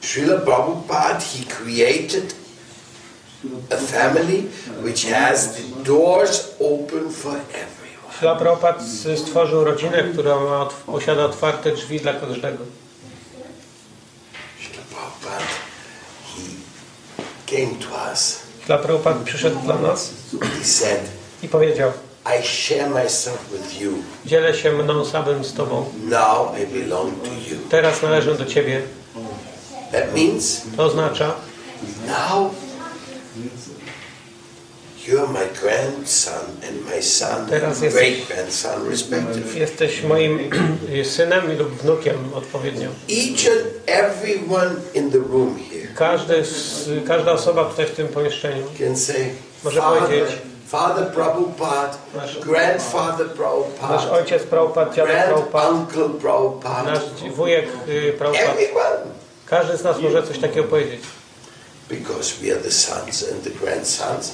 Srila Prabhupada, he created a family which has the doors open for everyone. Srila Prabhupada stworzył rodzinę, która ma, posiada otwarte drzwi dla każdego. Srila Prabhupada, he came to us. Srila Prabhupada przyszedł dla nas i powiedział i share myself with you. Dzielę się mną samym z Tobą. Now I belong to you. Teraz należę do Ciebie. That means To oznacza, now you're my grandson and my son, Teraz and jest- great grandson, respectively. jesteś moim synem lub wnukiem odpowiednio. Each and everyone in the room here Każdy, każda osoba tutaj w tym pomieszczeniu can say, Może powiedzieć. Father Prabhupada, Nasz- grandfather Nasz Prabhupada, ojciec Prabhupada, dziadek Prabhupada, nasz wujek y, Prabhupada. Każdy z nas może coś takiego powiedzieć. Because we are the sons and the grandsons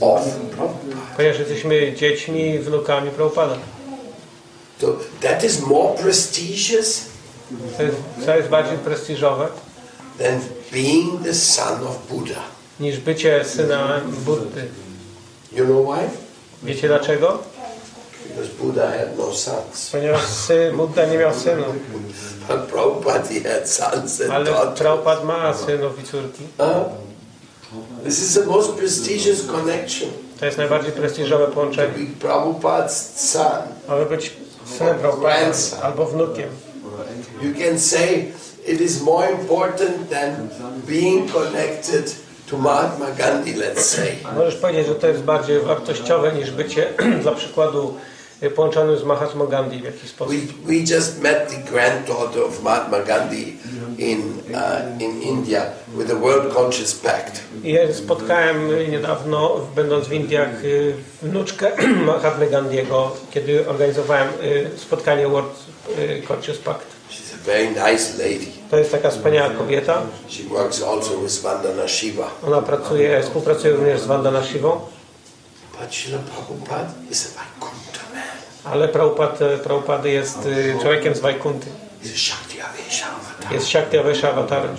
of Prabhupada. Ponieważ jesteśmy dziećmi i wnukami Prabhupada. So that is more prestigious To jest, co jest bardziej prestiżowe than being the son of Buddha. niż bycie syna Buddy. You know why? Wiecie dlaczego? Because Buddha had no sons. Ponieważ Buddha nie miał synów, But Prabhupada had sons and ale. Prabhupada ma synów i córki. Huh? This is the most prestigious connection. To jest najbardziej prestiżowe To połączenie. be Prabhupada's son. Aby być synem Prabhupada albo wnukiem. You can say it is more important than being connected to Mahatma Gandhi, let's say. Możesz powiedzieć, że to jest bardziej wartościowe niż bycie dla przykładu połączonym z Mahatma Gandhi w jakiś sposób. We, we just met the granddaughter of Mahatma Gandhi in, uh, in India with the World Conscious Pact. Ja spotkałem niedawno, będąc w Indiach, y, wnuczkę Mahatmy Gandhiego, kiedy organizowałem y, spotkanie World y, Conscious Pact. She's a very nice lady. To jest taka wspaniała kobieta. She works also with Vandana Shiva. Ona pracuje, współpracuje również z Vandana Shivą, Srila Prabhupada a Vaikuntha man. ale Prabhupada, Prabhupada jest y, człowiekiem z Shakti Avesha avatar. Jest Shakti Avesha Avatarem,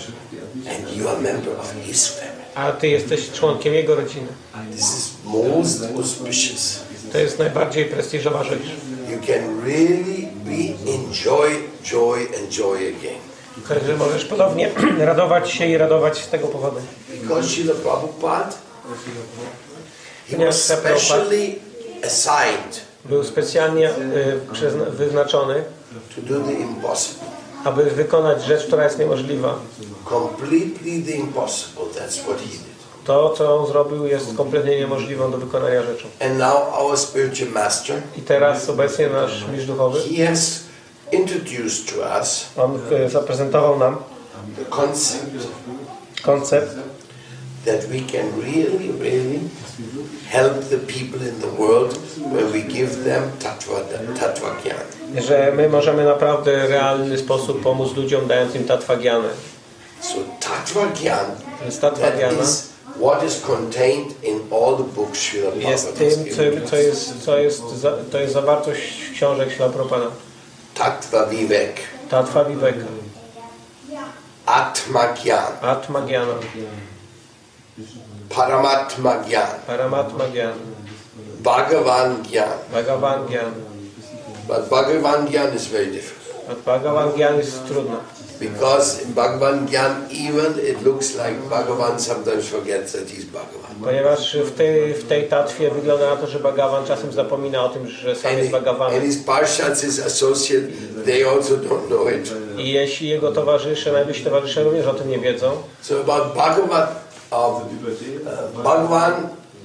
And you are a member of his family. a ty jesteś członkiem jego rodziny. This is most auspicious. To jest najbardziej prestiżowa rzecz. You can really be enjoy, joy, and joy again. Także możesz ponownie radować się i radować z tego powodu. Because Srila Prabhupada, Prabhupada- Był specjalnie y, wyznaczony, aby wykonać rzecz, która jest niemożliwa. To, co on zrobił, jest kompletnie niemożliwą do wykonania rzeczą. I teraz obecnie nasz mistrz duchowy, on y, zaprezentował nam the concept koncept, that we can really help the people in the world when we give them gyan. że my możemy naprawdę w realny sposób pomóc ludziom, dając im tatwagianę. So tattva gyan, is what is contained in all the books jest Prabhupada tym, co, co, jest, co jest, to jest zawartość książek Propada. Tattva vivek, Tatva Viveka, atma gyan, Atma Gyana, paramatma gyan, Paramatma Gyana, bhagavan gyan. Bhagavan Gyana. But bhagavan gyan is very difficult. A Bhagavan Gyan jest trudno. Because in Bhagavan Gyan, even it looks like Bhagavan sometimes forgets that he's Bhagavan. Ponieważ w tej, w tej tatwie wygląda na to, że Bhagavan czasem zapomina o tym, że sam And, jest Bhagawanem. and his parshads, his associate, they also don't know it. I jeśli jego towarzysze, najwyżsi towarzysze również o tym nie wiedzą, So about Bhagavan, uh, Bhagavan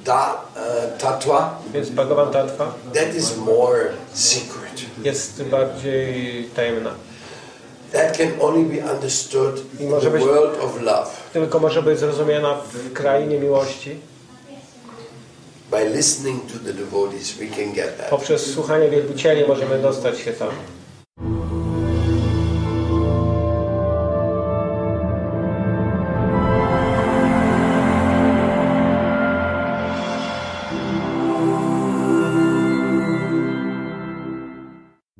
da, uh, Tattva, więc Bhagavan Tattva that is more secret. jest bardziej tajemna. That can only be understood in the być- world of love Tylko może być zrozumiana w krainie miłości. by listening to the devotees. We can get that. Poprzez słuchanie wielbicieli możemy dostać się tam.